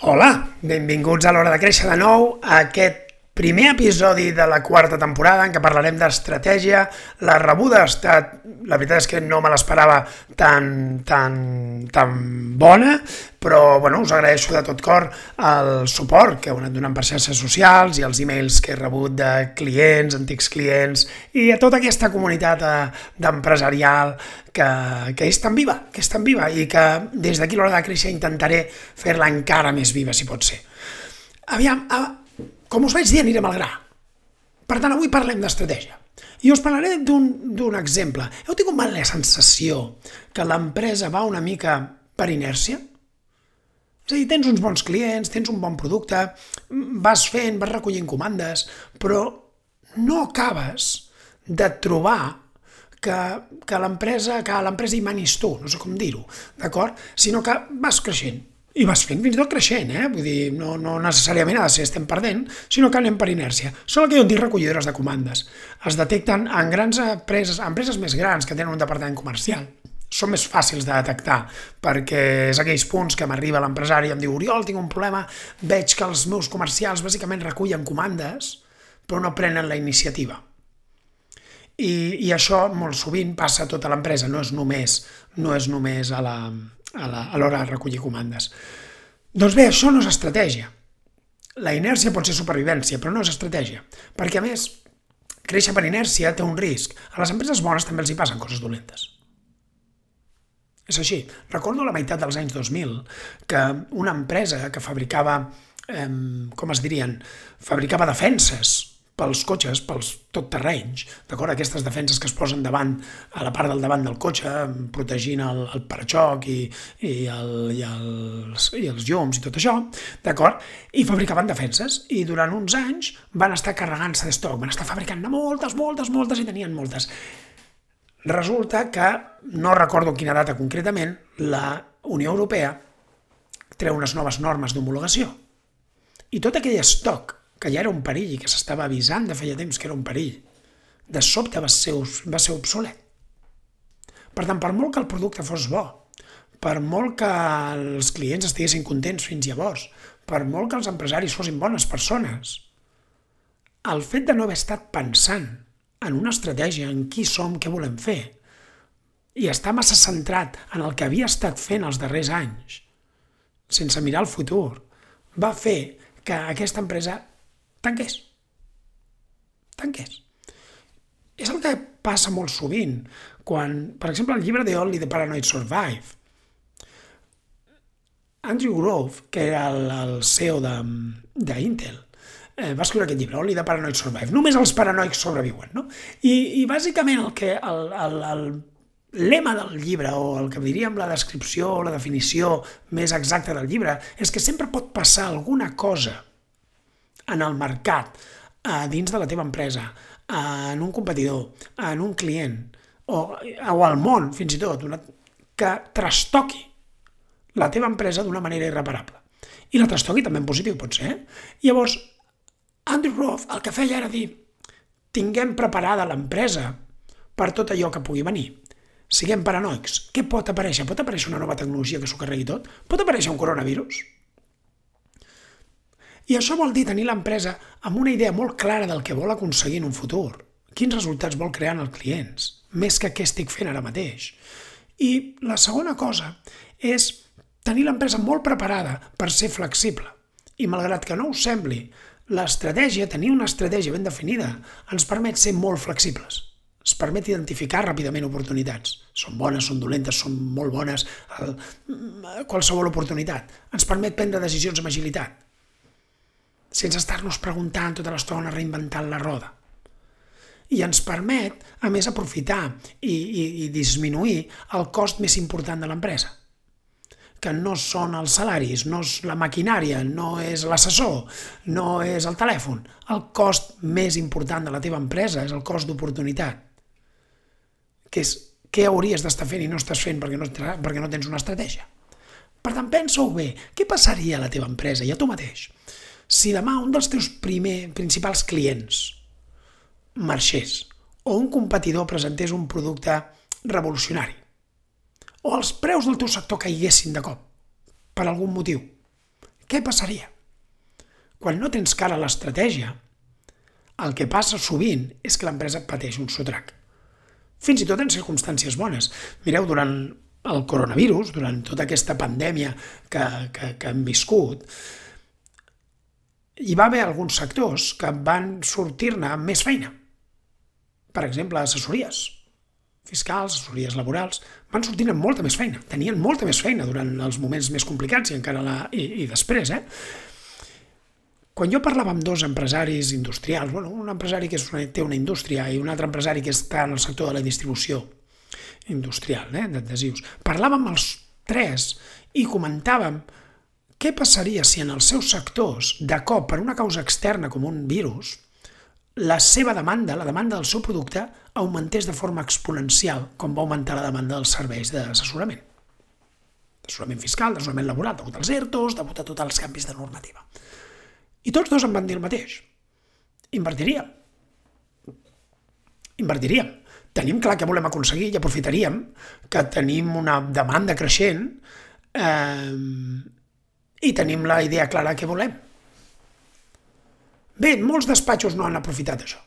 Hola, benvinguts a l'Hora de Créixer de nou a aquest primer episodi de la quarta temporada en què parlarem d'estratègia. La rebuda ha estat, la veritat és que no me l'esperava tan, tan, tan bona, però bueno, us agraeixo de tot cor el suport que heu anat donant per xarxes socials i els e-mails que he rebut de clients, antics clients i a tota aquesta comunitat eh, d'empresarial que, que és tan viva, que és tan viva i que des d'aquí l'hora de créixer intentaré fer-la encara més viva, si pot ser. Aviam, com us vaig dir, anirem al gra. Per tant, avui parlem d'estratègia. I us parlaré d'un exemple. Heu tingut mal la sensació que l'empresa va una mica per inèrcia? És a dir, tens uns bons clients, tens un bon producte, vas fent, vas recollint comandes, però no acabes de trobar que, que l'empresa que l'empresa hi manis tu, no sé com dir-ho, d'acord? Sinó que vas creixent, i vas fent fins i tot creixent, eh? Vull dir, no, no necessàriament ha de ser estem perdent, sinó que anem per inèrcia. Són el que jo en dic recollidores de comandes. Es detecten en grans empreses, empreses més grans que tenen un departament comercial. Són més fàcils de detectar, perquè és aquells punts que m'arriba l'empresari i em diu Oriol, tinc un problema, veig que els meus comercials bàsicament recullen comandes, però no prenen la iniciativa. I, i això molt sovint passa a tota l'empresa, no és només, no és només a la, a l'hora de recollir comandes. Doncs bé, això no és estratègia. La inèrcia pot ser supervivència, però no és estratègia. Perquè, a més, créixer per inèrcia té un risc. A les empreses bones també els hi passen coses dolentes. És així. Recordo la meitat dels anys 2000 que una empresa que fabricava, eh, com es dirien, fabricava defenses pels cotxes, pels tot terrenys, d'acord? Aquestes defenses que es posen davant, a la part del davant del cotxe, protegint el, el paraxoc i, i, el, i, els, i els llums i tot això, d'acord? I fabricaven defenses i durant uns anys van estar carregant-se d'estoc, van estar fabricant moltes, moltes, moltes i tenien moltes. Resulta que, no recordo quina data concretament, la Unió Europea treu unes noves normes d'homologació. I tot aquell estoc que ja era un perill i que s'estava avisant de feia temps que era un perill, de sobte va ser, va ser obsolet. Per tant, per molt que el producte fos bo, per molt que els clients estiguessin contents fins llavors, per molt que els empresaris fossin bones persones, el fet de no haver estat pensant en una estratègia, en qui som, què volem fer, i estar massa centrat en el que havia estat fent els darrers anys, sense mirar el futur, va fer que aquesta empresa tanqués. Tanqués. És el que passa molt sovint, quan, per exemple, el llibre de Only the Paranoid Survive, Andrew Grove, que era el, el CEO d'Intel, eh, va escriure aquest llibre, Only the Paranoid Survive. Només els paranoics sobreviuen, no? I, i bàsicament el que el, el, el lema del llibre, o el que diríem la descripció o la definició més exacta del llibre, és que sempre pot passar alguna cosa en el mercat, a dins de la teva empresa, en un competidor, en un client, o, o al món, fins i tot, una, que trastoqui la teva empresa d'una manera irreparable. I la trastoqui també en positiu, pot ser. Llavors, Andrew Roth el que feia era dir tinguem preparada l'empresa per tot allò que pugui venir. Siguem paranoics. Què pot aparèixer? Pot aparèixer una nova tecnologia que s'ho carregui tot? Pot aparèixer un coronavirus? I això vol dir tenir l'empresa amb una idea molt clara del que vol aconseguir en un futur. Quins resultats vol crear en els clients, més que què estic fent ara mateix. I la segona cosa és tenir l'empresa molt preparada per ser flexible. I malgrat que no us sembli, l'estratègia, tenir una estratègia ben definida, ens permet ser molt flexibles. Ens permet identificar ràpidament oportunitats. Són bones, són dolentes, són molt bones, el, qualsevol oportunitat. Ens permet prendre decisions amb agilitat sense estar-nos preguntant tota l'estona reinventant la roda. I ens permet, a més, aprofitar i, i, i disminuir el cost més important de l'empresa, que no són els salaris, no és la maquinària, no és l'assessor, no és el telèfon. El cost més important de la teva empresa és el cost d'oportunitat. Que és què hauries d'estar fent i no estàs fent perquè no, perquè no tens una estratègia. Per tant, pensa-ho bé. Què passaria a la teva empresa i a tu mateix si demà un dels teus primer, principals clients marxés o un competidor presentés un producte revolucionari o els preus del teu sector caiguessin de cop, per algun motiu, què passaria? Quan no tens cara a l'estratègia, el que passa sovint és que l'empresa pateix un sotrac. Fins i tot en circumstàncies bones. Mireu, durant el coronavirus, durant tota aquesta pandèmia que, que, que hem viscut, hi va haver alguns sectors que van sortir-ne amb més feina. Per exemple, assessories fiscals, assessories laborals, van sortint amb molta més feina. Tenien molta més feina durant els moments més complicats i encara la, i, i després, eh? Quan jo parlava amb dos empresaris industrials, bueno, un empresari que és una, té una indústria i un altre empresari que està en el sector de la distribució industrial, eh, d'adhesius, parlàvem els tres i comentàvem què passaria si en els seus sectors, de cop, per una causa externa com un virus, la seva demanda, la demanda del seu producte, augmentés de forma exponencial, com va augmentar la demanda dels serveis d'assessorament. D'assessorament fiscal, d'assessorament laboral, degut als ERTOs, degut a tots els canvis de normativa. I tots dos em van dir el mateix. Invertiríem. Invertiríem. Tenim clar què volem aconseguir i aprofitaríem que tenim una demanda creixent eh, i tenim la idea clara què volem Bé, molts despatxos no han aprofitat això.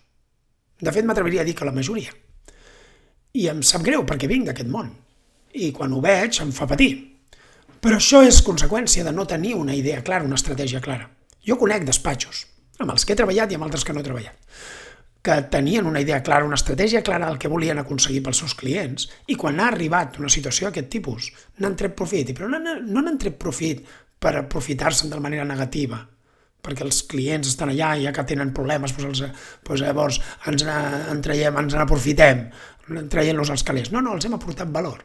De fet, m'atreviria a dir que la majoria. I em sap greu perquè vinc d'aquest món. I quan ho veig em fa patir. Però això és conseqüència de no tenir una idea clara, una estratègia clara. Jo conec despatxos, amb els que he treballat i amb altres que no he treballat, que tenien una idea clara, una estratègia clara del que volien aconseguir pels seus clients i quan ha arribat una situació d'aquest tipus n'han tret profit, però no n'han tret profit per aprofitar-se'n de manera negativa, perquè els clients estan allà i ja que tenen problemes, doncs, els, doncs llavors ens en traiem, ens n'aprofitem, traient-los als calés. No, no, els hem aportat valor.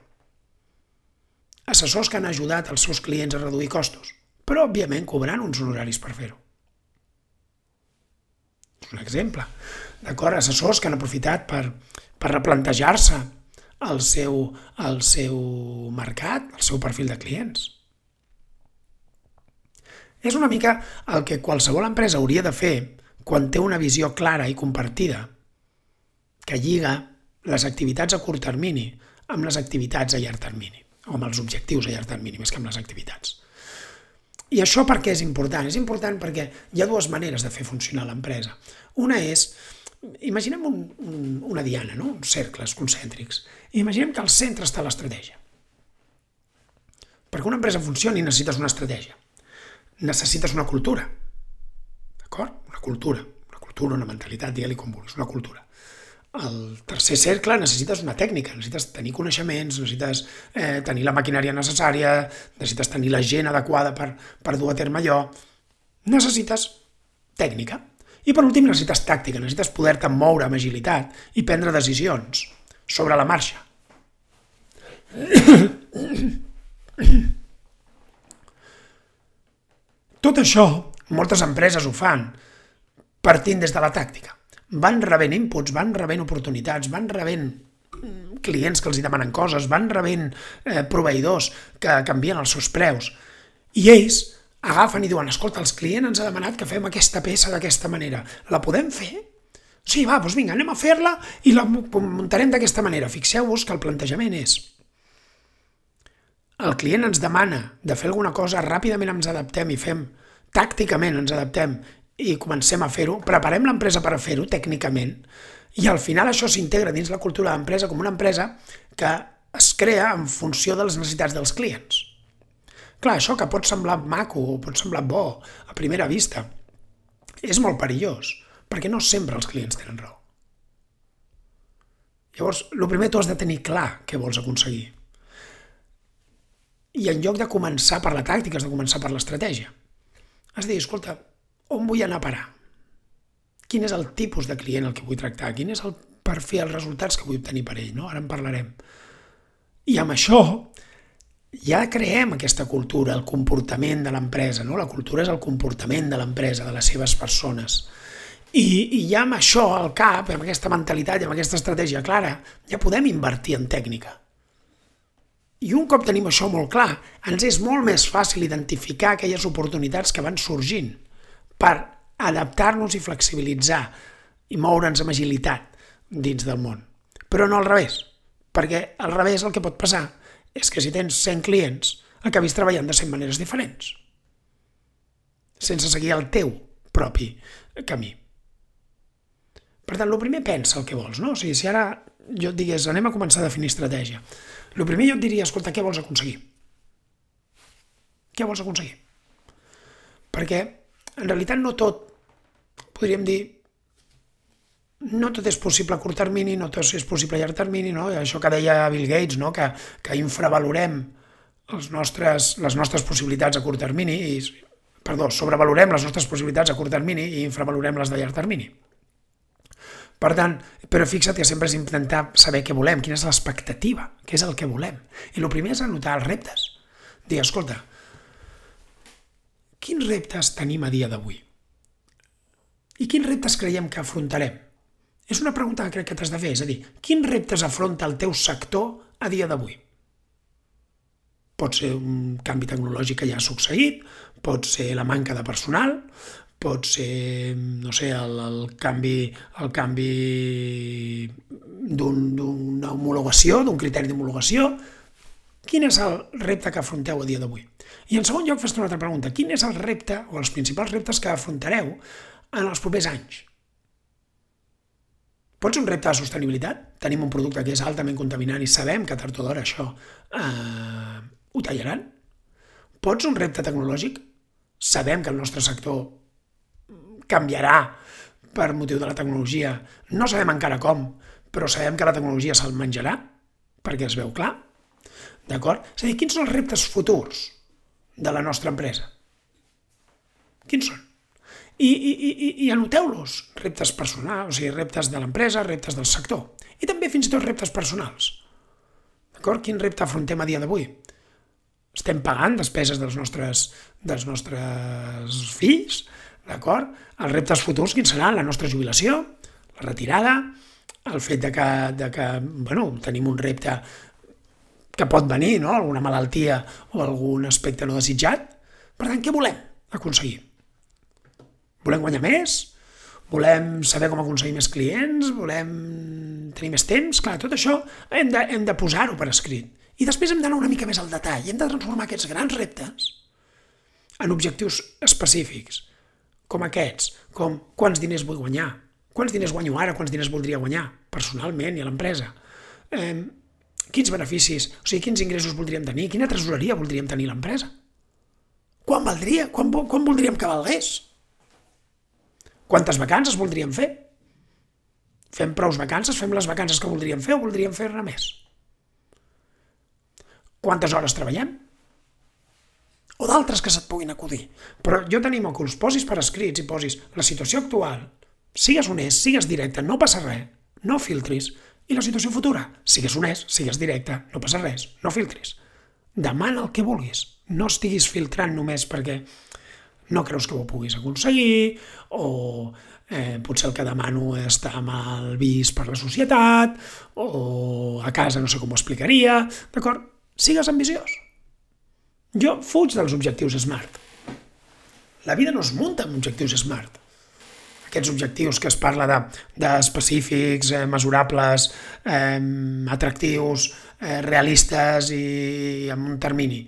Assessors que han ajudat els seus clients a reduir costos, però òbviament cobrant uns honoraris per fer-ho. És un exemple. D'acord? Assessors que han aprofitat per, per replantejar-se el seu, el seu mercat, el seu perfil de clients és una mica el que qualsevol empresa hauria de fer quan té una visió clara i compartida que lliga les activitats a curt termini amb les activitats a llarg termini, o amb els objectius a llarg termini, més que amb les activitats. I això per què és important? És important perquè hi ha dues maneres de fer funcionar l'empresa. Una és, imaginem un, un, una diana, no? uns cercles concèntrics, i imaginem que al centre està l'estratègia. Perquè una empresa funcioni necessites una estratègia necessites una cultura. D'acord? Una cultura. Una cultura, una mentalitat, digue-li com vulguis, una cultura. El tercer cercle necessites una tècnica, necessites tenir coneixements, necessites eh, tenir la maquinària necessària, necessites tenir la gent adequada per, per dur a terme allò. Necessites tècnica. I per últim necessites tàctica, necessites poder-te moure amb agilitat i prendre decisions sobre la marxa. Tot això, moltes empreses ho fan, partint des de la tàctica. Van rebent inputs, van rebent oportunitats, van rebent mm, clients que els hi demanen coses, van rebent eh, proveïdors que canvien els seus preus. I ells agafen i diuen, escolta, el client ens ha demanat que fem aquesta peça d'aquesta manera. La podem fer? Sí, va, doncs vinga, anem a fer-la i la muntarem d'aquesta manera. Fixeu-vos que el plantejament és el client ens demana de fer alguna cosa, ràpidament ens adaptem i fem, tàcticament ens adaptem i comencem a fer-ho, preparem l'empresa per a fer-ho tècnicament i al final això s'integra dins la cultura de l'empresa com una empresa que es crea en funció de les necessitats dels clients. Clar, això que pot semblar maco o pot semblar bo a primera vista és molt perillós, perquè no sempre els clients tenen raó. Llavors, el primer tu has de tenir clar què vols aconseguir. I en lloc de començar per la tàctica, has de començar per l'estratègia. Has de dir, escolta, on vull anar a parar? Quin és el tipus de client el que vull tractar? Quin és el perfil, els resultats que vull obtenir per ell? No? Ara en parlarem. I amb això ja creem aquesta cultura, el comportament de l'empresa, no? La cultura és el comportament de l'empresa, de les seves persones. I, I ja amb això al cap, amb aquesta mentalitat i amb aquesta estratègia clara, ja podem invertir en tècnica. I un cop tenim això molt clar, ens és molt més fàcil identificar aquelles oportunitats que van sorgint per adaptar-nos i flexibilitzar i moure'ns amb agilitat dins del món. Però no al revés, perquè al revés el que pot passar és que si tens 100 clients acabis treballant de 100 maneres diferents, sense seguir el teu propi camí. Per tant, el primer pensa el que vols, no? O sigui, si ara jo et digués, anem a començar a definir estratègia, el primer jo et diria, escolta, què vols aconseguir? Què vols aconseguir? Perquè, en realitat, no tot, podríem dir, no tot és possible a curt termini, no tot és possible a llarg termini, no? això que deia Bill Gates, no? que, que infravalorem els nostres, les nostres possibilitats a curt termini, i, perdó, sobrevalorem les nostres possibilitats a curt termini i infravalorem les de llarg termini. Per tant, però fixa't que sempre és intentar saber què volem, quina és l'expectativa, què és el que volem. I el primer és anotar els reptes. Dir, escolta, quins reptes tenim a dia d'avui? I quins reptes creiem que afrontarem? És una pregunta que crec que t'has de fer, és a dir, quins reptes afronta el teu sector a dia d'avui? Pot ser un canvi tecnològic que ja ha succeït, pot ser la manca de personal, pot ser, no sé, el, el canvi, el canvi d'una un, homologació, d'un criteri d'homologació. Quin és el repte que afronteu a dia d'avui? I en segon lloc, fes una altra pregunta. Quin és el repte o els principals reptes que afrontareu en els propers anys? Pot ser un repte de sostenibilitat? Tenim un producte que és altament contaminant i sabem que tard o d'hora això eh, ho tallaran? Pot ser un repte tecnològic? Sabem que el nostre sector canviarà per motiu de la tecnologia. No sabem encara com, però sabem que la tecnologia se'l menjarà, perquè es veu clar. D'acord? És a dir, quins són els reptes futurs de la nostra empresa? Quins són? I, i, i, i anoteu-los, reptes personals, o sigui, reptes de l'empresa, reptes del sector, i també fins i tot reptes personals. D'acord? Quin repte afrontem a dia d'avui? Estem pagant despeses dels nostres, dels nostres fills, d'acord? Els reptes futurs, quins seran? La nostra jubilació, la retirada, el fet de que, de que bueno, tenim un repte que pot venir, no? alguna malaltia o algun aspecte no desitjat. Per tant, què volem aconseguir? Volem guanyar més? Volem saber com aconseguir més clients? Volem tenir més temps? Clar, tot això hem de, hem de posar-ho per escrit. I després hem d'anar una mica més al detall. Hem de transformar aquests grans reptes en objectius específics, com aquests, com quants diners vull guanyar, quants diners guanyo ara, quants diners voldria guanyar, personalment i a l'empresa, eh, quins beneficis, o sigui, quins ingressos voldríem tenir, quina tresoreria voldríem tenir l'empresa, quan valdria, quan, quan voldríem que valgués, Quantes vacances voldríem fer? Fem prous vacances? Fem les vacances que voldríem fer o voldríem fer-ne més? Quantes hores treballem? O d'altres que se't puguin acudir. Però jo tenim que els posis per escrits i posis la situació actual, sigues honest, sigues directe, no passa res, no filtris, i la situació futura, sigues honest, sigues directe, no passa res, no filtris. Demana el que vulguis, no estiguis filtrant només perquè no creus que ho puguis aconseguir, o eh, potser el que demano està mal vist per la societat, o a casa no sé com ho explicaria, d'acord? Sigues ambiciós. Jo fuig dels objectius SMART. La vida no es munta amb objectius SMART. Aquests objectius que es parla d'específics, de, eh, mesurables, eh, atractius, eh, realistes i amb un termini.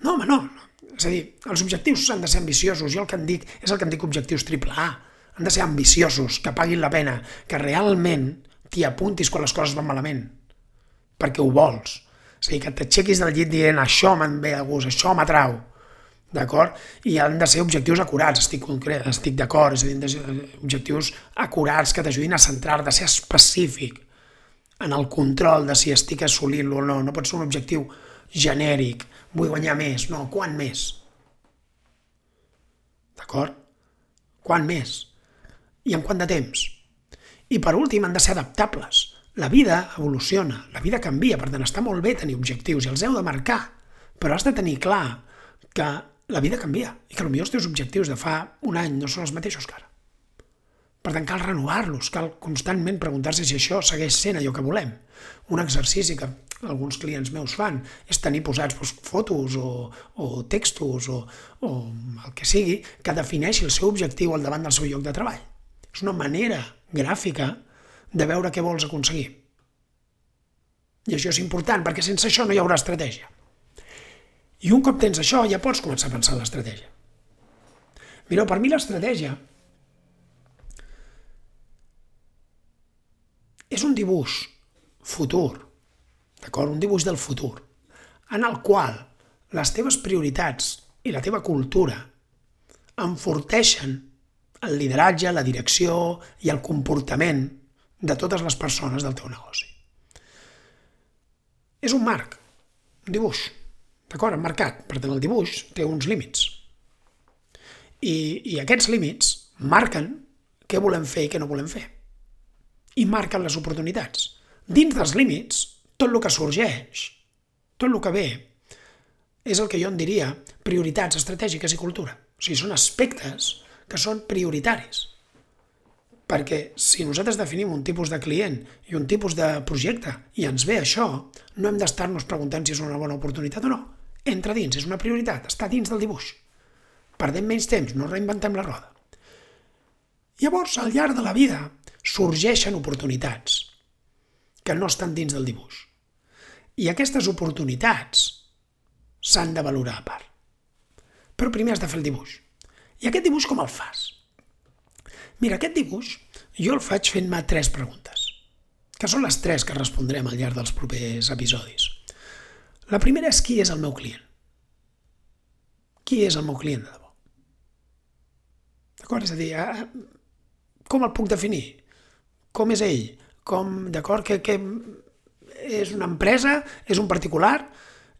No, home, no. És a dir, els objectius han de ser ambiciosos. Jo el que en dic és el que en dic objectius triple A. Han de ser ambiciosos, que paguin la pena, que realment t'hi apuntis quan les coses van malament, perquè ho vols. A dir, que t'aixequis del llit dient això me'n ve a gust, això m'atrau, d'acord? I han de ser objectius acurats, estic, estic d'acord, és a dir, objectius acurats que t'ajudin a centrar de ser específic en el control de si estic assolint-lo o no. No pot ser un objectiu genèric, vull guanyar més, no, quan més? D'acord? Quan més? I en quant de temps? I per últim han de ser adaptables. La vida evoluciona, la vida canvia, per tant està molt bé tenir objectius i els heu de marcar, però has de tenir clar que la vida canvia i que potser els teus objectius de fa un any no són els mateixos que ara. Per tant, cal renovar-los, cal constantment preguntar-se si això segueix sent allò que volem. Un exercici que alguns clients meus fan és tenir posats doncs, fotos o, o textos o, o el que sigui que defineixi el seu objectiu al davant del seu lloc de treball. És una manera gràfica de veure què vols aconseguir. I això és important, perquè sense això no hi haurà estratègia. I un cop tens això, ja pots començar a pensar en l'estratègia. Mireu, per mi l'estratègia és un dibuix futur, d'acord? Un dibuix del futur, en el qual les teves prioritats i la teva cultura enforteixen el lideratge, la direcció i el comportament de totes les persones del teu negoci. És un marc, un dibuix, d'acord? Marcat. Per tant, el dibuix té uns límits. I, I aquests límits marquen què volem fer i què no volem fer i marquen les oportunitats. Dins dels límits, tot el que sorgeix, tot el que ve, és el que jo en diria prioritats estratègiques i cultura. O sigui, són aspectes que són prioritaris. Perquè si nosaltres definim un tipus de client i un tipus de projecte i ens ve això, no hem d'estar-nos preguntant si és una bona oportunitat o no. Entra dins, és una prioritat, està dins del dibuix. Perdem menys temps, no reinventem la roda. Llavors, al llarg de la vida, sorgeixen oportunitats que no estan dins del dibuix. I aquestes oportunitats s'han de valorar a part. Però primer has de fer el dibuix. I aquest dibuix com el fas? Mira, aquest dibuix jo el faig fent-me tres preguntes, que són les tres que respondrem al llarg dels propers episodis. La primera és qui és el meu client? Qui és el meu client de debò? D'acord? És a dir, eh, com el puc definir? com és ell, com, d'acord, que, que és una empresa, és un particular,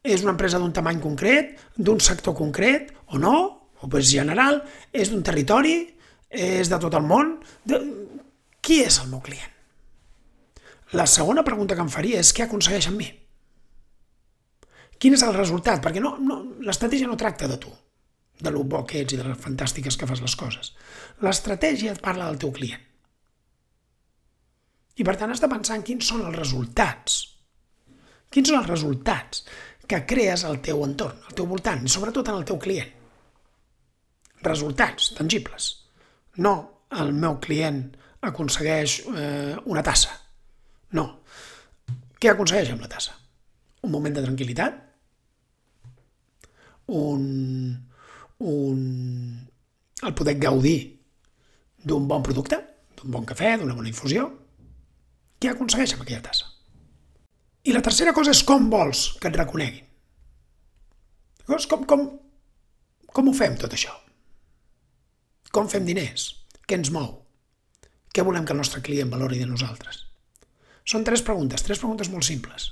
és una empresa d'un tamany concret, d'un sector concret, o no, o és general, és d'un territori, és de tot el món. De... Qui és el meu client? La segona pregunta que em faria és què aconsegueix amb mi? Quin és el resultat? Perquè no, no, l'estratègia no tracta de tu, de lo bo que ets i de les fantàstiques que fas les coses. L'estratègia et parla del teu client. I per tant has de pensar en quins són els resultats. Quins són els resultats que crees al teu entorn, al teu voltant, i sobretot en el teu client. Resultats tangibles. No el meu client aconsegueix eh, una tassa. No. Què aconsegueix amb la tassa? Un moment de tranquil·litat? Un, un, el poder gaudir d'un bon producte, d'un bon cafè, d'una bona infusió, què aconsegueix amb aquella tassa? I la tercera cosa és com vols que et reconeguin. Com, com, com ho fem tot això? Com fem diners? Què ens mou? Què volem que el nostre client valori de nosaltres? Són tres preguntes, tres preguntes molt simples.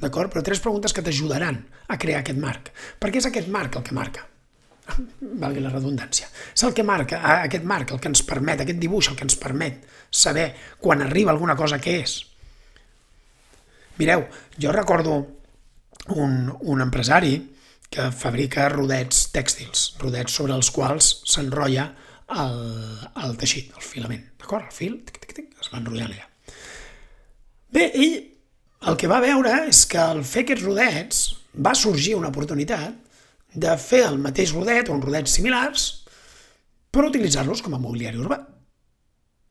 D'acord? Però tres preguntes que t'ajudaran a crear aquest marc. Perquè és aquest marc el que marca valgui la redundància. És el que marca, aquest marc, el que ens permet, aquest dibuix, el que ens permet saber quan arriba alguna cosa que és. Mireu, jo recordo un, un empresari que fabrica rodets tèxtils, rodets sobre els quals s'enrotlla el, el teixit, el filament, d'acord? El fil, tic, tic, tic, es va enrotllant allà. Bé, ell el que va veure és que al fer aquests rodets va sorgir una oportunitat de fer el mateix rodet o rodets similars, però utilitzar-los com a mobiliari urbà.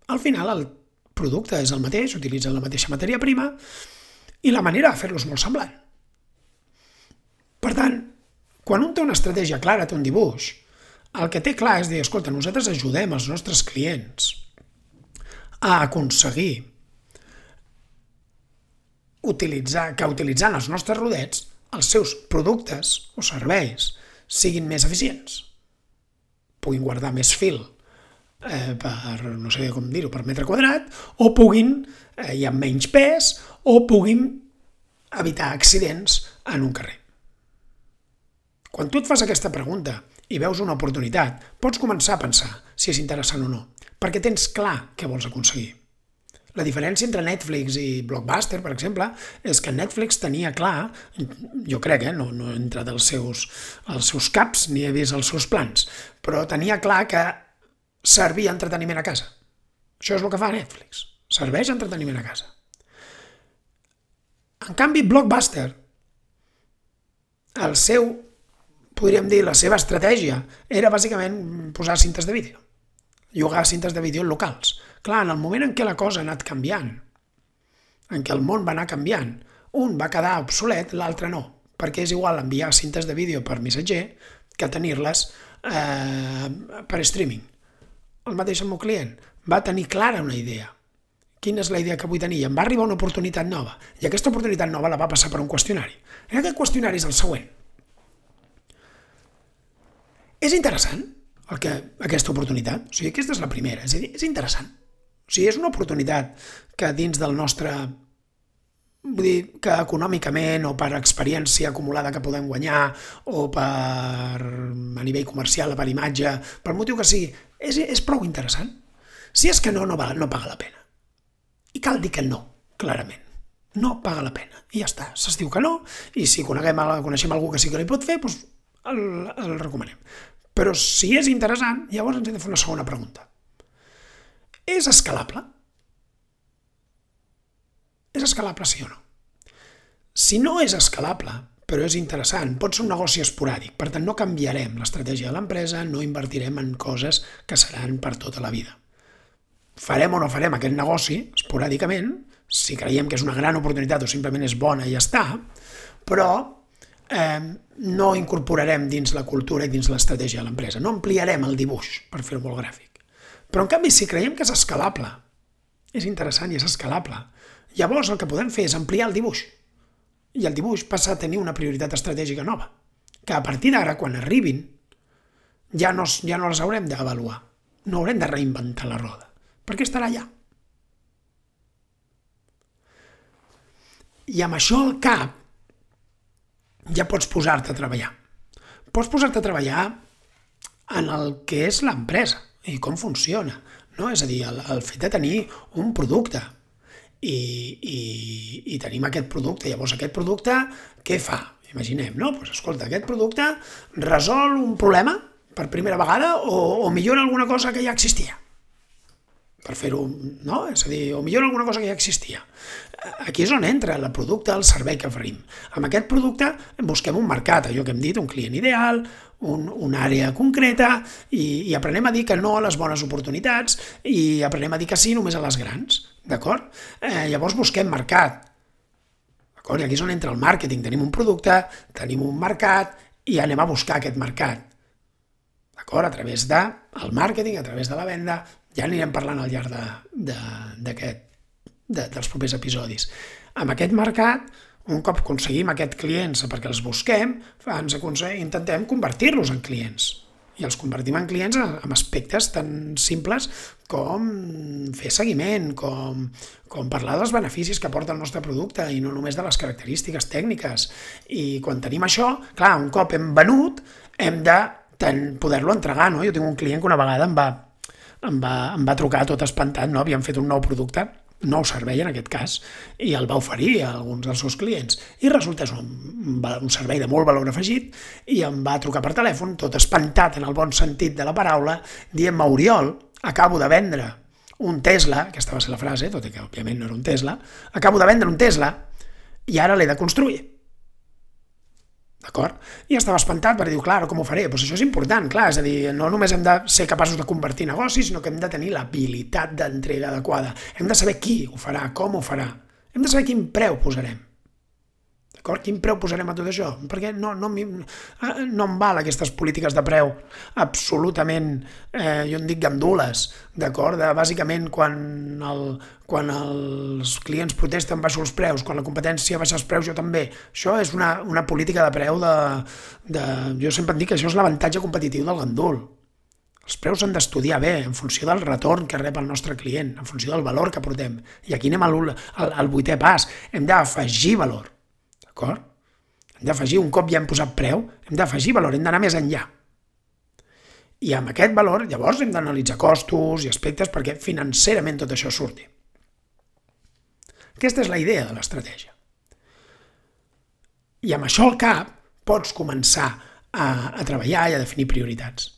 Al final, el producte és el mateix, utilitzen la mateixa matèria prima i la manera de fer-los molt semblant. Per tant, quan un té una estratègia clara, té un dibuix, el que té clar és dir, escolta, nosaltres ajudem els nostres clients a aconseguir utilitzar, que utilitzant els nostres rodets els seus productes o serveis siguin més eficients, puguin guardar més fil eh, per, no sé com dir-ho, per metre quadrat, o puguin, eh, hi ha menys pes, o puguin evitar accidents en un carrer. Quan tu et fas aquesta pregunta i veus una oportunitat, pots començar a pensar si és interessant o no, perquè tens clar què vols aconseguir. La diferència entre Netflix i Blockbuster, per exemple, és que Netflix tenia clar, jo crec, eh, no, no he entrat als seus, als seus caps ni he vist els seus plans, però tenia clar que servia entreteniment a casa. Això és el que fa Netflix. Serveix entreteniment a casa. En canvi, Blockbuster, el seu, podríem dir, la seva estratègia era bàsicament posar cintes de vídeo llogar cintes de vídeo locals. Clar, en el moment en què la cosa ha anat canviant, en què el món va anar canviant, un va quedar obsolet, l'altre no, perquè és igual enviar cintes de vídeo per missatger que tenir-les eh, per streaming. El mateix amb el client. Va tenir clara una idea. Quina és la idea que vull tenir? I em va arribar una oportunitat nova. I aquesta oportunitat nova la va passar per un qüestionari. I aquest qüestionari és el següent. És interessant? el que, aquesta oportunitat. O sigui, aquesta és la primera. És a dir, és interessant. O sigui, és una oportunitat que dins del nostre vull dir que econòmicament o per experiència acumulada que podem guanyar o per a nivell comercial, per imatge, per motiu que sigui, és, és prou interessant. Si és que no, no, va, no paga la pena. I cal dir que no, clarament. No paga la pena. I ja està. Se'ls diu que no, i si coneguem, coneixem algú que sí que li pot fer, doncs el, el recomanem. Però si és interessant, llavors ens hem de fer una segona pregunta. És escalable? És escalable sí o no? Si no és escalable, però és interessant, pot ser un negoci esporàdic, per tant no canviarem l'estratègia de l'empresa, no invertirem en coses que seran per tota la vida. Farem o no farem aquest negoci esporàdicament, si creiem que és una gran oportunitat o simplement és bona i ja està, però eh, no incorporarem dins la cultura i dins l'estratègia de l'empresa. No ampliarem el dibuix, per fer-ho molt gràfic. Però, en canvi, si creiem que és escalable, és interessant i és escalable, llavors el que podem fer és ampliar el dibuix. I el dibuix passa a tenir una prioritat estratègica nova, que a partir d'ara, quan arribin, ja no, ja no les haurem d'avaluar. No haurem de reinventar la roda, perquè estarà allà. I amb això al cap, ja pots posar-te a treballar. Pots posar-te a treballar en el que és l'empresa i com funciona. No? És a dir, el, el fet de tenir un producte i, i, i tenim aquest producte. Llavors, aquest producte, què fa? Imaginem, no? Pues, escolta, aquest producte resol un problema per primera vegada o, o millora alguna cosa que ja existia per fer-ho, no? És a dir, o millor alguna cosa que ja existia. Aquí és on entra el producte, el servei que oferim. Amb aquest producte busquem un mercat, allò que hem dit, un client ideal, un, una àrea concreta, i, i aprenem a dir que no a les bones oportunitats i aprenem a dir que sí només a les grans, d'acord? Eh, llavors busquem mercat, d'acord? I aquí és on entra el màrqueting. Tenim un producte, tenim un mercat i anem a buscar aquest mercat d'acord? A través del de màrqueting, a través de la venda, ja anirem parlant al llarg de, de, de, de, dels propers episodis. Amb aquest mercat, un cop aconseguim aquests clients perquè els busquem, ens intentem convertir-los en clients. I els convertim en clients amb aspectes tan simples com fer seguiment, com, com parlar dels beneficis que aporta el nostre producte i no només de les característiques tècniques. I quan tenim això, clar, un cop hem venut, hem de poder-lo entregar. No? Jo tinc un client que una vegada em va, em va, em va trucar tot espantat, no? havíem fet un nou producte, nou servei en aquest cas, i el va oferir a alguns dels seus clients. I resulta és un, un servei de molt valor afegit i em va trucar per telèfon, tot espantat en el bon sentit de la paraula, dient-me, Oriol, acabo de vendre un Tesla, aquesta va ser la frase, tot i que òbviament no era un Tesla, acabo de vendre un Tesla i ara l'he de construir. D'acord? I estava espantat perquè diu, clar, com ho faré? Pues això és important, clar, és a dir, no només hem de ser capaços de convertir negocis, sinó que hem de tenir l'habilitat d'entrega adequada. Hem de saber qui ho farà, com ho farà. Hem de saber quin preu posarem. D'acord? Quin preu posarem a tot això? Perquè no, no, eh, no em val aquestes polítiques de preu absolutament, eh, jo en dic gandules, d'acord? De, bàsicament, quan, el, quan els clients protesten baixo els preus, quan la competència baixa els preus, jo també. Això és una, una política de preu de, de... Jo sempre dic que això és l'avantatge competitiu del gandul. Els preus s'han d'estudiar bé, en funció del retorn que rep el nostre client, en funció del valor que portem. I aquí anem al, al, al vuitè pas. Hem d'afegir valor D'acord? Hem d'afegir, un cop ja hem posat preu, hem d'afegir valor, hem d'anar més enllà. I amb aquest valor, llavors, hem d'analitzar costos i aspectes perquè financerament tot això surti. Aquesta és la idea de l'estratègia. I amb això al cap pots començar a, a treballar i a definir prioritats.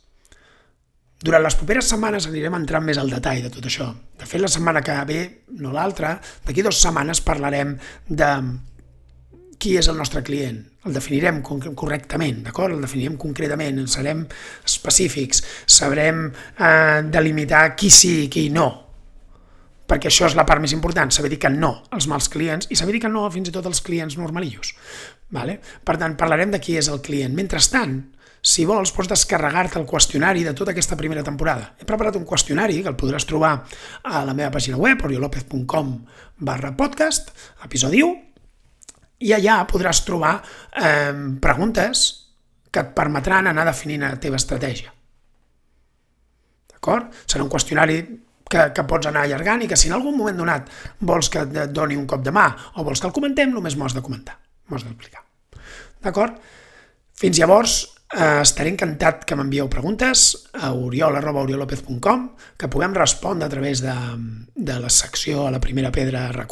Durant les properes setmanes anirem entrant més al detall de tot això. De fet, la setmana que ve, no l'altra, d'aquí dues setmanes parlarem de qui és el nostre client. El definirem correctament, d'acord? El definirem concretament, serem específics, sabrem eh, delimitar qui sí i qui no, perquè això és la part més important, saber dir que no als mals clients i saber dir que no fins i tot als clients normalillos. Vale? Per tant, parlarem de qui és el client. Mentrestant, si vols, pots descarregar-te el qüestionari de tota aquesta primera temporada. He preparat un qüestionari que el podràs trobar a la meva pàgina web, oriolopez.com barra podcast, episodi 1, i allà podràs trobar eh, preguntes que et permetran anar definint la teva estratègia. D'acord? Serà un qüestionari que, que pots anar allargant i que si en algun moment donat vols que et doni un cop de mà o vols que el comentem, només m'ho has de comentar, m'ho has d'explicar. D'acord? Fins llavors, Eh, estaré encantat que m'envieu preguntes a oriol.oriolopez.com, que puguem respondre a través de, de la secció a la primera pedra rac